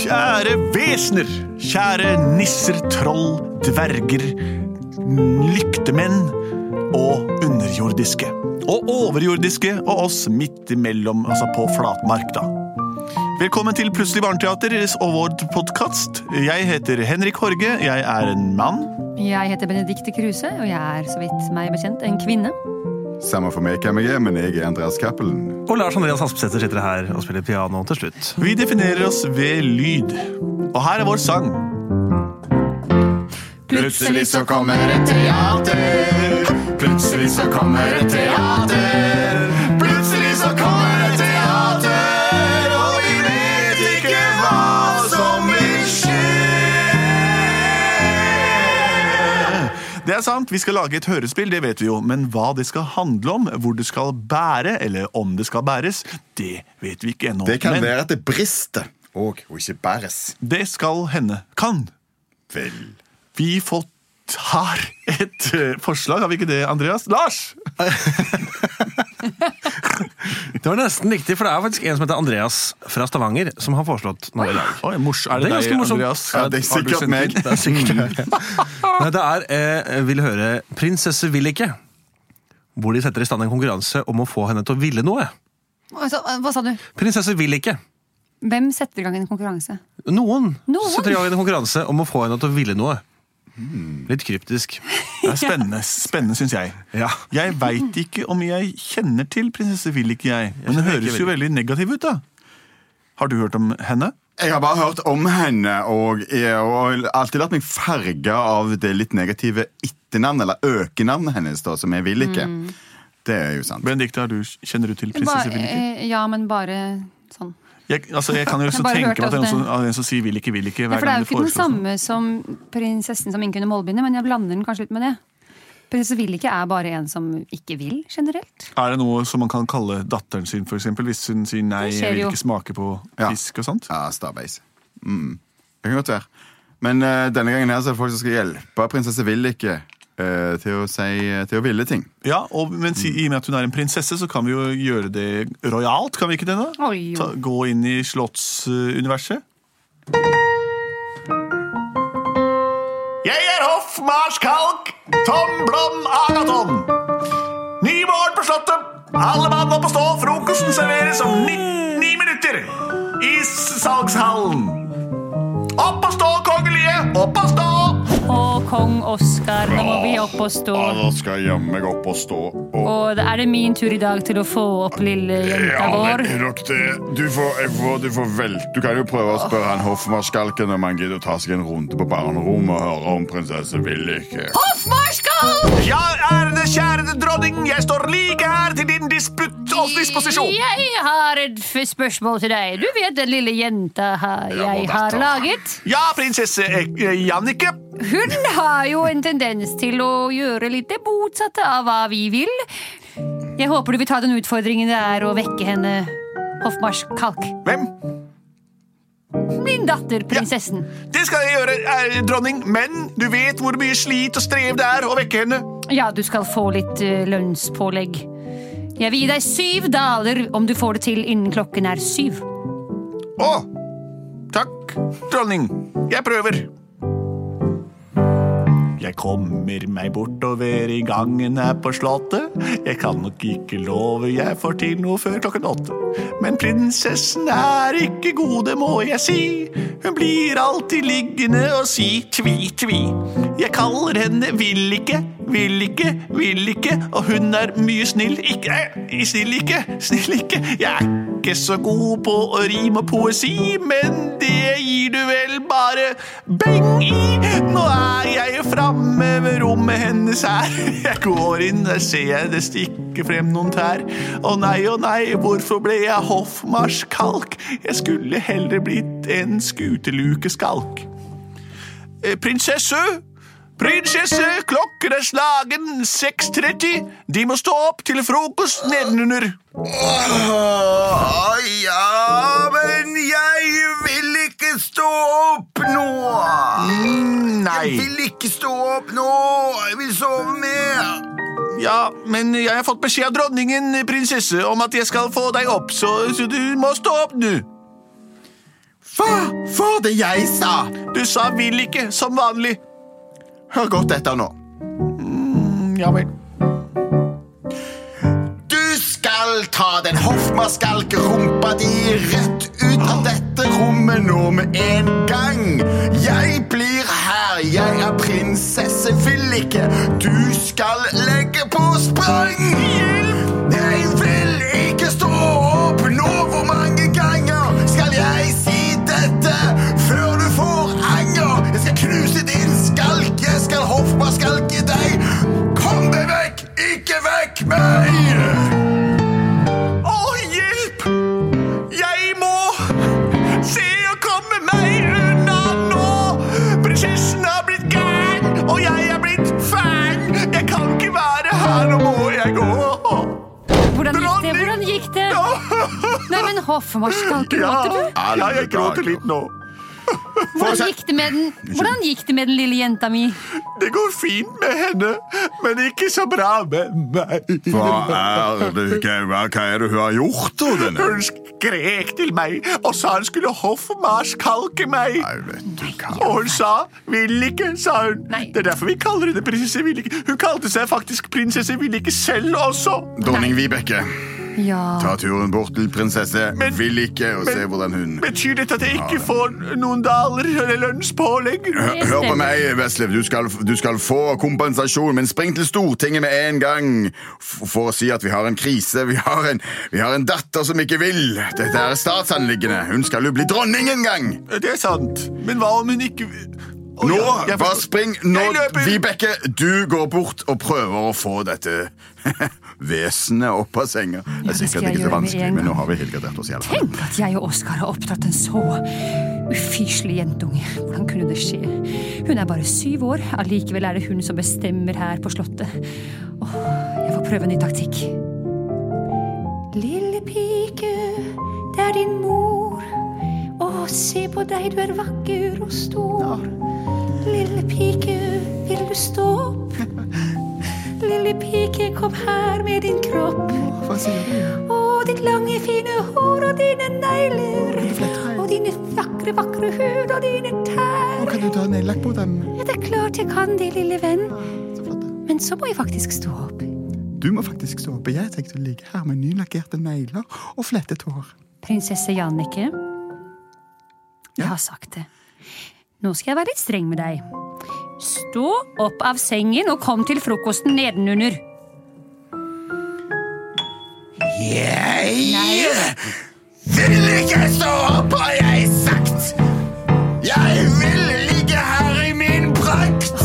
Kjære vesener, kjære nisser, troll, dverger, lyktemenn og underjordiske. Og overjordiske og oss midt imellom, altså på flatmark, da. Velkommen til Plutselig barneteater og vår podkast. Jeg heter Henrik Horge, jeg er en mann. Jeg heter Benedikte Kruse, og jeg er så vidt meg bekjent en kvinne. Samme for meg hvem jeg er, men jeg er Andreas Cappelen. Og Lars Andreas Aspesæter sitter her og spiller piano til slutt. Vi definerer oss ved lyd. Og her er vår sang. Plutselig så kommer et teater. Plutselig så kommer et teater. Er sant, Vi skal lage et hørespill, det vet vi jo, men hva det skal handle om, hvor det skal bære, eller om det skal bæres, det vet vi ikke ennå. Det kan men være at det brister, og, og ikke bæres. det skal hende. Kan. Vel. Vi får tar et eh, forslag, har vi ikke det, Andreas? Lars! Det var nesten riktig, for det er faktisk en som heter Andreas fra Stavanger, som har foreslått noe i dag. Oi, mors, er det, Det er ganske morsomt. Andreas? Ja, det er sikkert meg. Det er sikkert Nei, det er eh, Vil høre Prinsesse vil ikke. Hvor de setter i stand en konkurranse om å få henne til å ville noe. Altså, hva sa du? Prinsesse vil ikke. Hvem setter i gang en konkurranse? Noen, Noen? setter i gang en konkurranse om å få henne til å ville noe. Litt kryptisk. Det er spennende, spennende syns jeg. Ja. Jeg veit ikke om jeg kjenner til prinsesse Vilikke, jeg. Men det høres jo veldig negativ ut, da. Har du hørt om henne? Jeg har bare hørt om henne, og jeg og alltid latt meg farge av det litt negative etternavnet, eller økenavnet hennes, da, som jeg vil ikke. Det er jo sant. Benedicte, kjenner du til prinsesse Vilikke? eh, ja, men bare sånn. Jeg, altså, jeg kan jo også tenke meg at det er noen som, en som sier vil ikke, vil ikke. Ja, for det er jo ikke den samme som prinsessen som ikke kunne målbinde, men jeg blander den kanskje litt med det. Prinsesse vil ikke er bare en som ikke vil, generelt. Er det noe som man kan kalle datteren sin, for eksempel, hvis hun sier nei, jeg vil jo. ikke smake på Ja. fisk og sånt? Ja, Starbase. Mm. Det kan godt være. Men uh, denne gangen her så er det folk som skal hjelpe prinsesse Vil uh, til, å si, til å ville ting. Ja, og, men si, i og med at hun er en prinsesse, så kan vi jo gjøre det rojalt, kan vi ikke det? da? Oi. Ta, gå inn i slottsuniverset. Jeg er hoffmarskalk Tom Blom Agaton. Ny morgen på Slottet. Alle mann opp og stå. Frokosten serveres om ni, ni minutter i salgshallen. Opp og stå, kongelige! Opp og stå! Og kong Oskar, opp og stå. Ja, da skal jeg gjemme meg opp og stå. Og... Og da er det min tur i dag til å få opp lille jenta vår. nok det. Du får, jeg får, du får vel. Du kan jo prøve å spørre han hoffmarskalken om han gidder å ta seg en runde på barnerommet og høre om prinsesse Villike. Hoffmarskal! Ja, ærede kjære dronning, jeg står like her til din disputt og disposisjon. Jeg har et f- spørsmål til deg. Du vet den lille jenta jeg har laget? Ja, prinsesse eh, Jannicke. Hun har jo en tendens til å gjøre litt det motsatte av hva vi vil. Jeg håper du vil ta den utfordringen det er å vekke henne, hoffmarskalk. Hvem? Min datter, prinsessen. Det skal jeg gjøre, eh, dronning, men du vet hvor mye slit og strev det er å vekke henne. Ja, du skal få litt eh, lønnspålegg. Jeg vil gi deg syv daler om du får det til innen klokken er syv. Å, takk, dronning. Jeg prøver. Jeg kommer meg bortover i gangen her på slottet. Jeg kan nok ikke love jeg får til noe før klokken åtte. Men prinsessen er ikke god, det må jeg si. Hun blir alltid liggende og si tvi, tvi. Jeg kaller henne vil ikke, vil ikke, vil ikke, og hun er mye snill. Ikke, eh, snill ikke, snill ikke. Jeg er ikke så god på å rime og poesi, men det gir du vel bare beng i. Nå er jeg jo framme ved rommet hennes her. Jeg går inn, der ser jeg det stikker frem noen tær. Å nei, å nei, hvorfor ble jeg hoffmarskalk? Jeg skulle heller blitt en skutelukeskalk. Eh, Prinsesse! Prinsesse, klokken er slagen 6.30. De må stå opp til frokost nedenunder. Åh, ja, men jeg vil ikke stå opp nå. Mm, nei. Jeg vil ikke stå opp nå. Jeg vil sove mer. Ja, men jeg har fått beskjed av dronningen, prinsesse, om at jeg skal få deg opp, så, så du må stå opp nå. Hva var det jeg sa? Du sa vil ikke, som vanlig. Hør godt etter nå. Ja vel. Du skal ta den hoffmarskalke rumpa di rett ut av dette rommet nå med en gang. Jeg blir her, jeg er prinsesse Villike. Du skal legge på sprang. Jeg Ja, gråter du? ja, jeg gråter litt nå. Hvordan gikk det med den, hvordan gikk det med den lille jenta mi? Det går fint med henne, men ikke så bra med meg. Hva er det, hva, hva er det hun har gjort, da, denne? Hun skrek til meg og sa hun skulle hoffmarskalke meg. Nei, vet du hva. Og hun sa 'vil ikke', sa hun. Nei. Det er derfor vi kaller henne prinsesse Villike. Hun kalte seg faktisk prinsesse Villike selv også. Dronning Vibeke, Ja. ta turen bort til prinsesse Men- vil ikke og men- se hvordan hun Betyr dette at jeg ikke får noen daler eller lønnspålegg? Hør, hør på meg, Veslev. Du skal, du skal få kompensasjon, men spring til Stortinget med en gang for å si at vi har en krise. Vi har en, vi har en datter som ikke vil. Dette er statsanliggende. Hun skal jo bli dronning en gang. Det er sant. Men hva om hun ikke Oh, Nå, ja, bare spring. Nå, Vibeke, du går bort og prøver å få dette vesenet opp av senga. Det er sikkert ikke så vanskelig, men nå har vi helgardert oss i alle fall. Tenk at jeg og Oskar har oppdratt en så ufyselig jentunge. Hvordan kunne det skje? Hun er bare syv år, allikevel er det hun som bestemmer her på Slottet. Åh, jeg får prøve en ny taktikk. Lille pike, det er din mor. Å, se på deg, du er vakker og stor. Lille pike, vil du stå opp? Kom her med din kropp. Hva sier du? Og ditt lange, fine hår og dine negler. Og dine vakre, vakre hud og dine tær. Kan du ta neglelakk på dem? Ja, det er klart jeg kan det, lille venn. Så flott. Men så må jeg faktisk stå opp. Du må faktisk stå opp. Jeg tenkte å ligge her med nylakkerte negler og flettet hår. Prinsesse Jannicke, jeg har sagt det. Nå skal jeg være litt streng med deg. Stå opp av sengen og kom til frokosten nedenunder. Jeg vil ikke stå opp, har jeg sagt. Jeg vil ligge her i min prakt.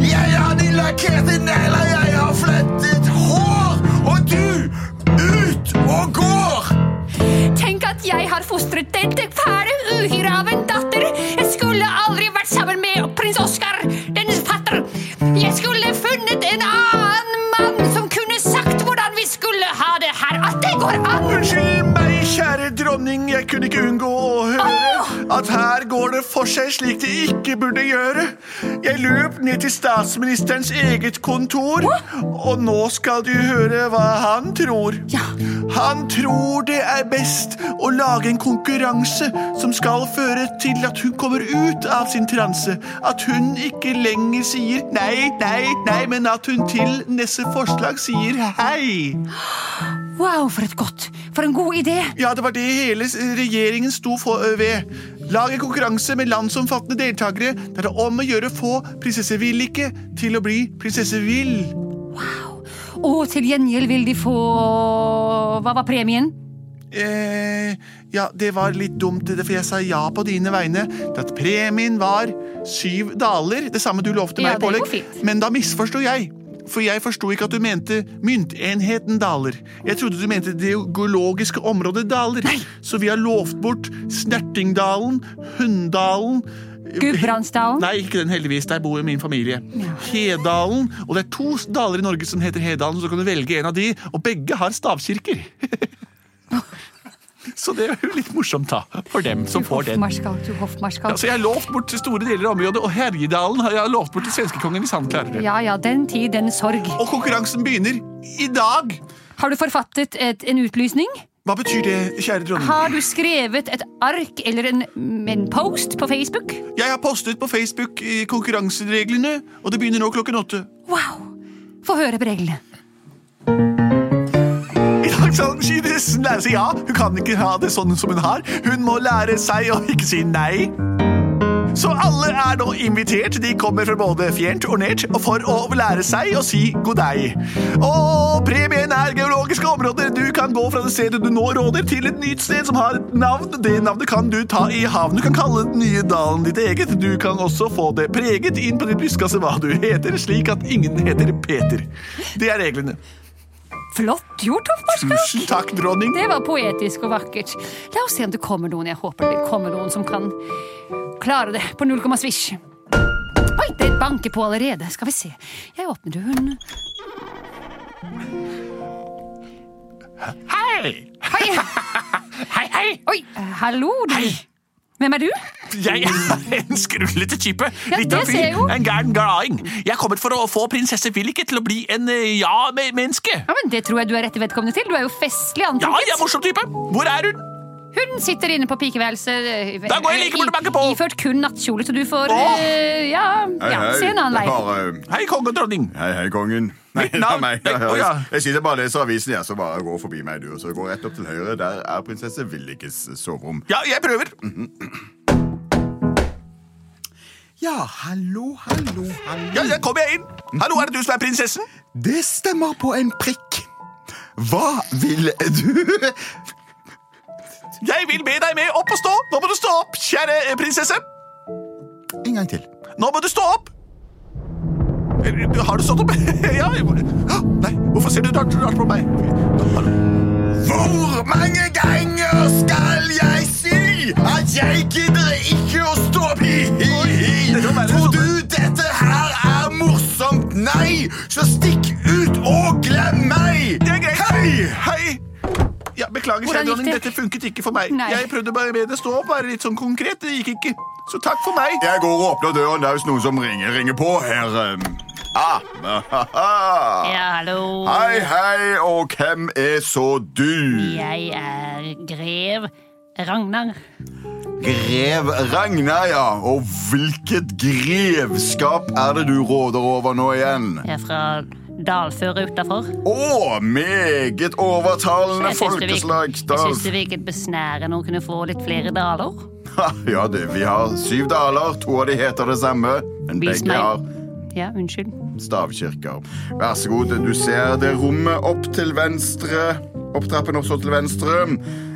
Jeg har de lakkerte negler, jeg har flettet hår. Og du, ut og går. Tenk at jeg har fostret dette fæle går an! Unnskyld meg, kjære dronning, jeg kunne ikke unngå å høre at her går det for seg slik det ikke burde gjøre. Jeg løp ned til statsministerens eget kontor, og nå skal du høre hva han tror. Han tror det er best å lage en konkurranse som skal føre til at hun kommer ut av sin transe. At hun ikke lenger sier nei, nei, nei, men at hun til neste forslag sier hei. Wow, for et godt, for en god idé. Ja, det var det hele regjeringen sto for, ø, ved. Lag en konkurranse med landsomfattende deltakere der det er om å gjøre få prinsesse Vil-ikke til å bli prinsesse Vill. Og til gjengjeld vil de få Hva var premien? Eh, ja, det var litt dumt, for jeg sa ja på dine vegne. At premien var syv daler, det samme du lovte meg Ja, i det pålegg. Men da misforsto jeg. For jeg forsto ikke at du mente myntenheten daler. Jeg trodde du mente det geologiske området daler. Nei. Så vi har lovt bort Snertingdalen, Hunndalen Gudbrandsdalen? Nei, ikke den heldigvis. Der bor min familie. Hedalen. Og det er to daler i Norge som heter Hedalen, så kan du velge en av de. Og begge har stavkirker. så det er jo litt morsomt, da. For dem som får den. Du Ja, så jeg har lovt bort til store deler av området, og Herjedalen har jeg lovt bort til svenskekongen hvis han klarer det. Ja ja, den tid, den sorg. Og konkurransen begynner i dag. Har du forfattet et, en utlysning? Hva betyr det, kjære dronning? Har du skrevet et ark eller en, en post på Facebook? Jeg har postet på Facebook eh, konkurransereglene, og det begynner nå klokken åtte. Wow! Få høre på reglene. Skal lære seg ja. Hun kan ikke ha det sånn som hun har. Hun må lære seg å ikke si nei. Så alle er nå invitert. De kommer fra både fjernt og nært for å lære seg å si god deg. Og premien er geologiske områder. Du kan gå fra det stedet du nå råder, til et nytt sted som har et navn. Det navnet kan du ta i havn. Du kan kalle den nye dalen ditt eget. Du kan også få det preget inn på ditt brystkasse hva du heter, slik at ingen heter Peter. Det er reglene. Flott gjort, Hofmarska. Tusen takk, dronning. Det var poetisk og vakkert. La oss se om det kommer noen. Jeg håper det kommer noen som kan klare det på null komma svisj. Oi, det banker på allerede. Skal vi se. Jeg åpner døren. Hei! Hei! Hei, hei! Oi, hallo, du. Hei. Hvem er du? Jeg er en skrullete type. Ja, Litt av fyr. En gæren glading. Jeg er kommet for å få prinsesse Villike til å bli en eh, ja-menneske. Ja, men Det tror jeg du er rette vedkommende til. Du er jo festlig Ja, jeg er morsom type. Hvor er hun? Hun sitter inne på pikeværelset. eh, Da går jeg like bort og banker på. Iført kun nattkjole, så du får Åh. eh, ja, ja, se en annen vei. Bare, Hei, konge og dronning. hei, hei, kongen. Nei, Mitt det er navn- meg. Nei, å, ja. Jeg sitter bare og leser avisen, jeg, så bare gå forbi meg, du. Og så gå rett opp til høyre. Der er prinsesse Villikes soverom. Ja, jeg prøver. Ja, hallo, hallo, hallo. Ja, ja, kommer jeg inn. Hallo, er det du som er prinsessen? Det stemmer på en prikk. Hva vil du? Jeg vil be deg med opp og stå. Nå må du stå opp, kjære eh, prinsesse. En gang til. Nå må du stå opp. Har du stått opp? ja. Nei, hvorfor ser du rart, rart på meg? Hvor mange ganger skal jeg si at jeg gidder ikke å stå opp? Hi, Tror du dette her er morsomt? Nei, så stikk ut og glem meg! Det er greit. Hei! Hei! Beklager, kjære dronning. det? Dette funket ikke for meg. Nei. Jeg prøvde bare med det stå opp, være litt sånn konkret. Det gikk ikke. Så takk for meg. Jeg går og åpner døren. Det er noen som ringer, ringer på her. um. Ah, Ja, hallo. Hei, hei, og hvem er så du? Jeg er grev Ragnar. Grev Ragnar, ja. Og hvilket grevskap er det du råder over nå igjen? Jeg er fra dalføret utafor. Å, meget overtalende folkeslag. jeg syns det virket besnærende å kunne få litt flere daler. Ja, du, vi har syv daler. To av de heter det samme, men Vis begge har Ja, unnskyld. stavkirker. Vær så god, du ser det rommet opp til venstre. Opptrappen også til venstre.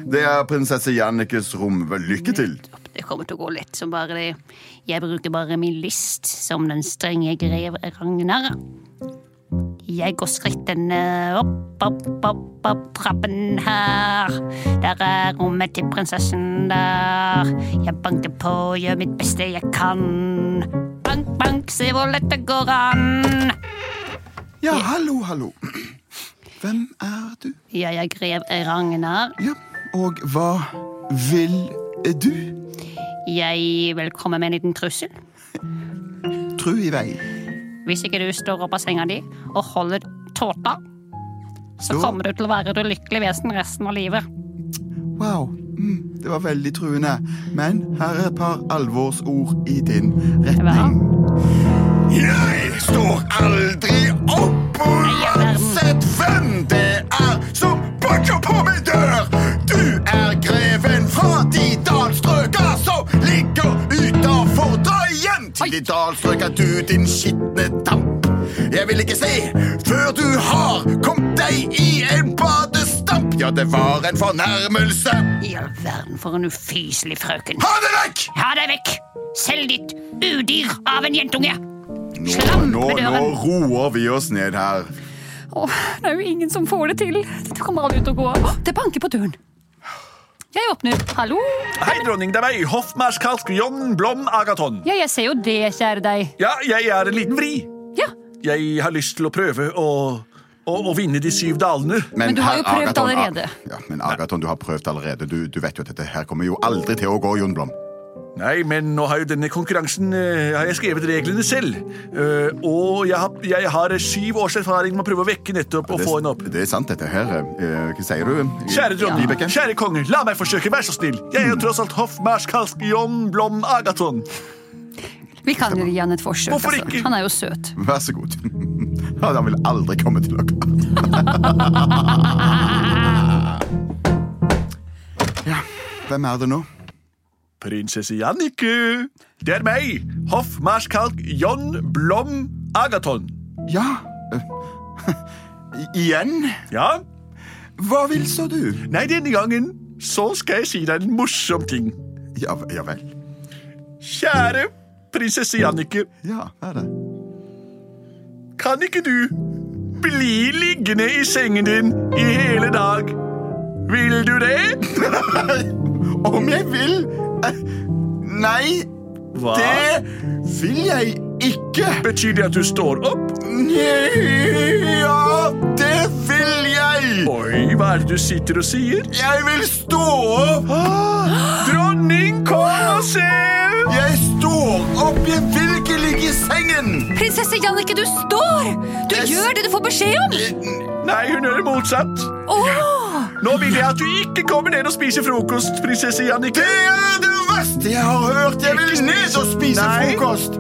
Det er prinsesse Jannikes rom. Lykke til. Det kommer til å gå lett som bare det. Jeg bruker bare min list som den strenge grev Ragnar. Jeg går skrittene opp, opp, opp, opp trappen her. Der er rommet til prinsessen der. Jeg banker på, gjør mitt beste jeg kan. Bank, bank, se hvor lett det går an. Ja, hallo, hallo. Hvem er du? Jeg er grev Ragnar. Ja, og hva vil du? Jeg vil komme med en liten trussel. Tru i vei. Hvis ikke du står opp av senga di og holder tåta, så kommer du til å være et ulykkelig vesen resten av livet. Wow, mm, det var veldig truende. Men her er et par alvorsord i din retning. Jeg står aldri opp uansett hvem det er som banker på min dør. Du er greven fra de dalstrøka som ligger utafor. Dra hjem til ditt dalstrøk er du din skitne damp. Jeg vil ikke se før du har kommet deg i en badestamp. Ja, det var en fornærmelse. I all verden, for en ufyselig frøken. Ha det vekk! Ha deg vekk! Selv ditt udyr av en jentunge! Nå, Slam nå, nå døren. roer vi oss ned her. Åh, det er jo ingen som får det til. Dette kommer aldri ut å gå. Åh, det banker på døren. Jeg åpner. Hallo? Hei, dronning. Det er meg, hoffmarskalk John Blom Agaton. Ja, jeg ser jo det, kjære deg. Ja, jeg er en liten vri. Ja, Jeg har lyst til å prøve å, og, og vinne de syv dalene. Men du har jo prøvd Agaton, allerede. Ja, men Agaton, du har prøvd allerede. Du, du vet jo at dette her kommer jo aldri til å gå, Jon Blom. Nei, men nå har jo denne konkurransen eh, har jeg skrevet reglene selv. Eh, og jeg har, jeg har syv års erfaring med å prøve å vekke nettopp og Det, få henne opp. det er sant, dette her. Eh, Hva sier du? Kjære dronning, ja. kjære konge, la meg forsøke, vær så snill. Jeg er jo tross alt hoffmarskalk John Blom Agaton. Vi kan jo gi han et forsøk. Hvorfor altså. ikke? Han er jo søt. Vær så god. Han vil aldri komme til dere. Ja, hvem er det nå? Prinsesse Jannicke. Det er meg, hoffmarskalk John Blom Agaton. Ja eh, Igjen? Ja? Hva vil så du? Nei, denne gangen så skal jeg si deg en morsom ting. Ja, ja vel. Kjære prinsesse Jannicke. Ja, hva er det? kan ikke du bli liggende i sengen din i hele dag? Vil du det? Om jeg vil? Eh, Nei, Hva? det vil jeg ikke. Betyr det at du står opp? Ja, det vil jeg. Oi, hva er det du sitter og sier? Jeg vil stå opp. Dronning, kom og se! Jeg står opp. Jeg vil ikke ligge i sengen. Prinsesse Jannicke, du står! Du jeg... gjør det du får beskjed om! Nei, hun gjør det motsatt. Åh! Nå vil jeg at du ikke kommer ned og spiser frokost, prinsesse Jannicke. Det er det verste jeg har hørt. Jeg vil ned og spise Nei. frokost.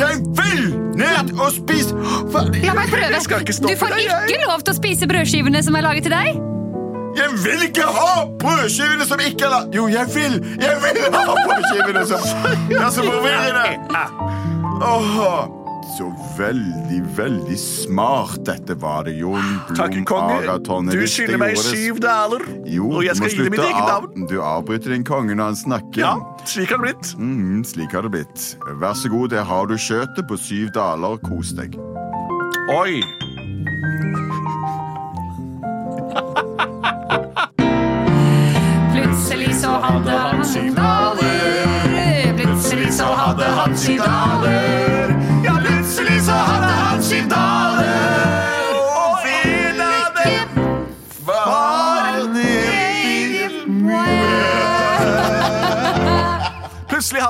Jeg vil ned og spise La meg prøve. Du får ikke lov til å spise brødskivene som er laget til deg. Jeg vil ikke ha brødskivene som ikke er la... Jo, jeg vil! Jeg vil ha brødskivene som Det er så forvirrende. Åh, så veldig, veldig smart dette var det, Jon Takk, Blom konge. Agaton. Du skylder meg syv daler. Jo, og jeg skal gi det mitt eget navn. Du avbryter din konge når han snakker. Ja, slik har det blitt. Mm, slik har det blitt. Vær så god, der har du skjøtet på syv daler. Kos deg. Oi. Plutselig så hadde han syv daler. Plutselig så hadde han syv daler.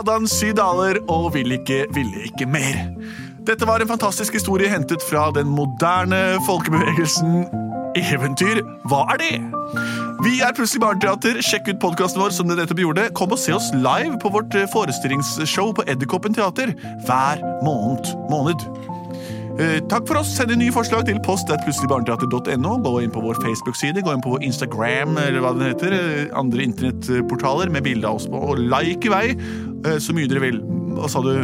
Hadde han daler og ville ikke, ville ikke mer. Dette var en fantastisk historie hentet fra den moderne folkebevegelsen Eventyr. Hva er det? Vi er Plutselig barneteater. Sjekk ut podkasten vår. som det nettopp gjorde. Kom og se oss live på vårt eh, forestillingsshow på Edderkoppen teater hver måned. måned. Eh, takk for oss. Send inn nye forslag til post at plutseligbarneteater.no. Gå inn på vår Facebook-side, gå inn på vår Instagram eller hva det heter. eh, Andre internettportaler med bilde av oss på. Og like i vei eh, så mye dere vil. Hva sa du?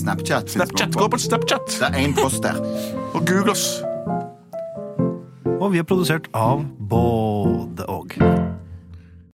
Snapchat. Snapchat. Gå på Snapchat. Det er én post der. Og google oss. Og vi er produsert av Bård.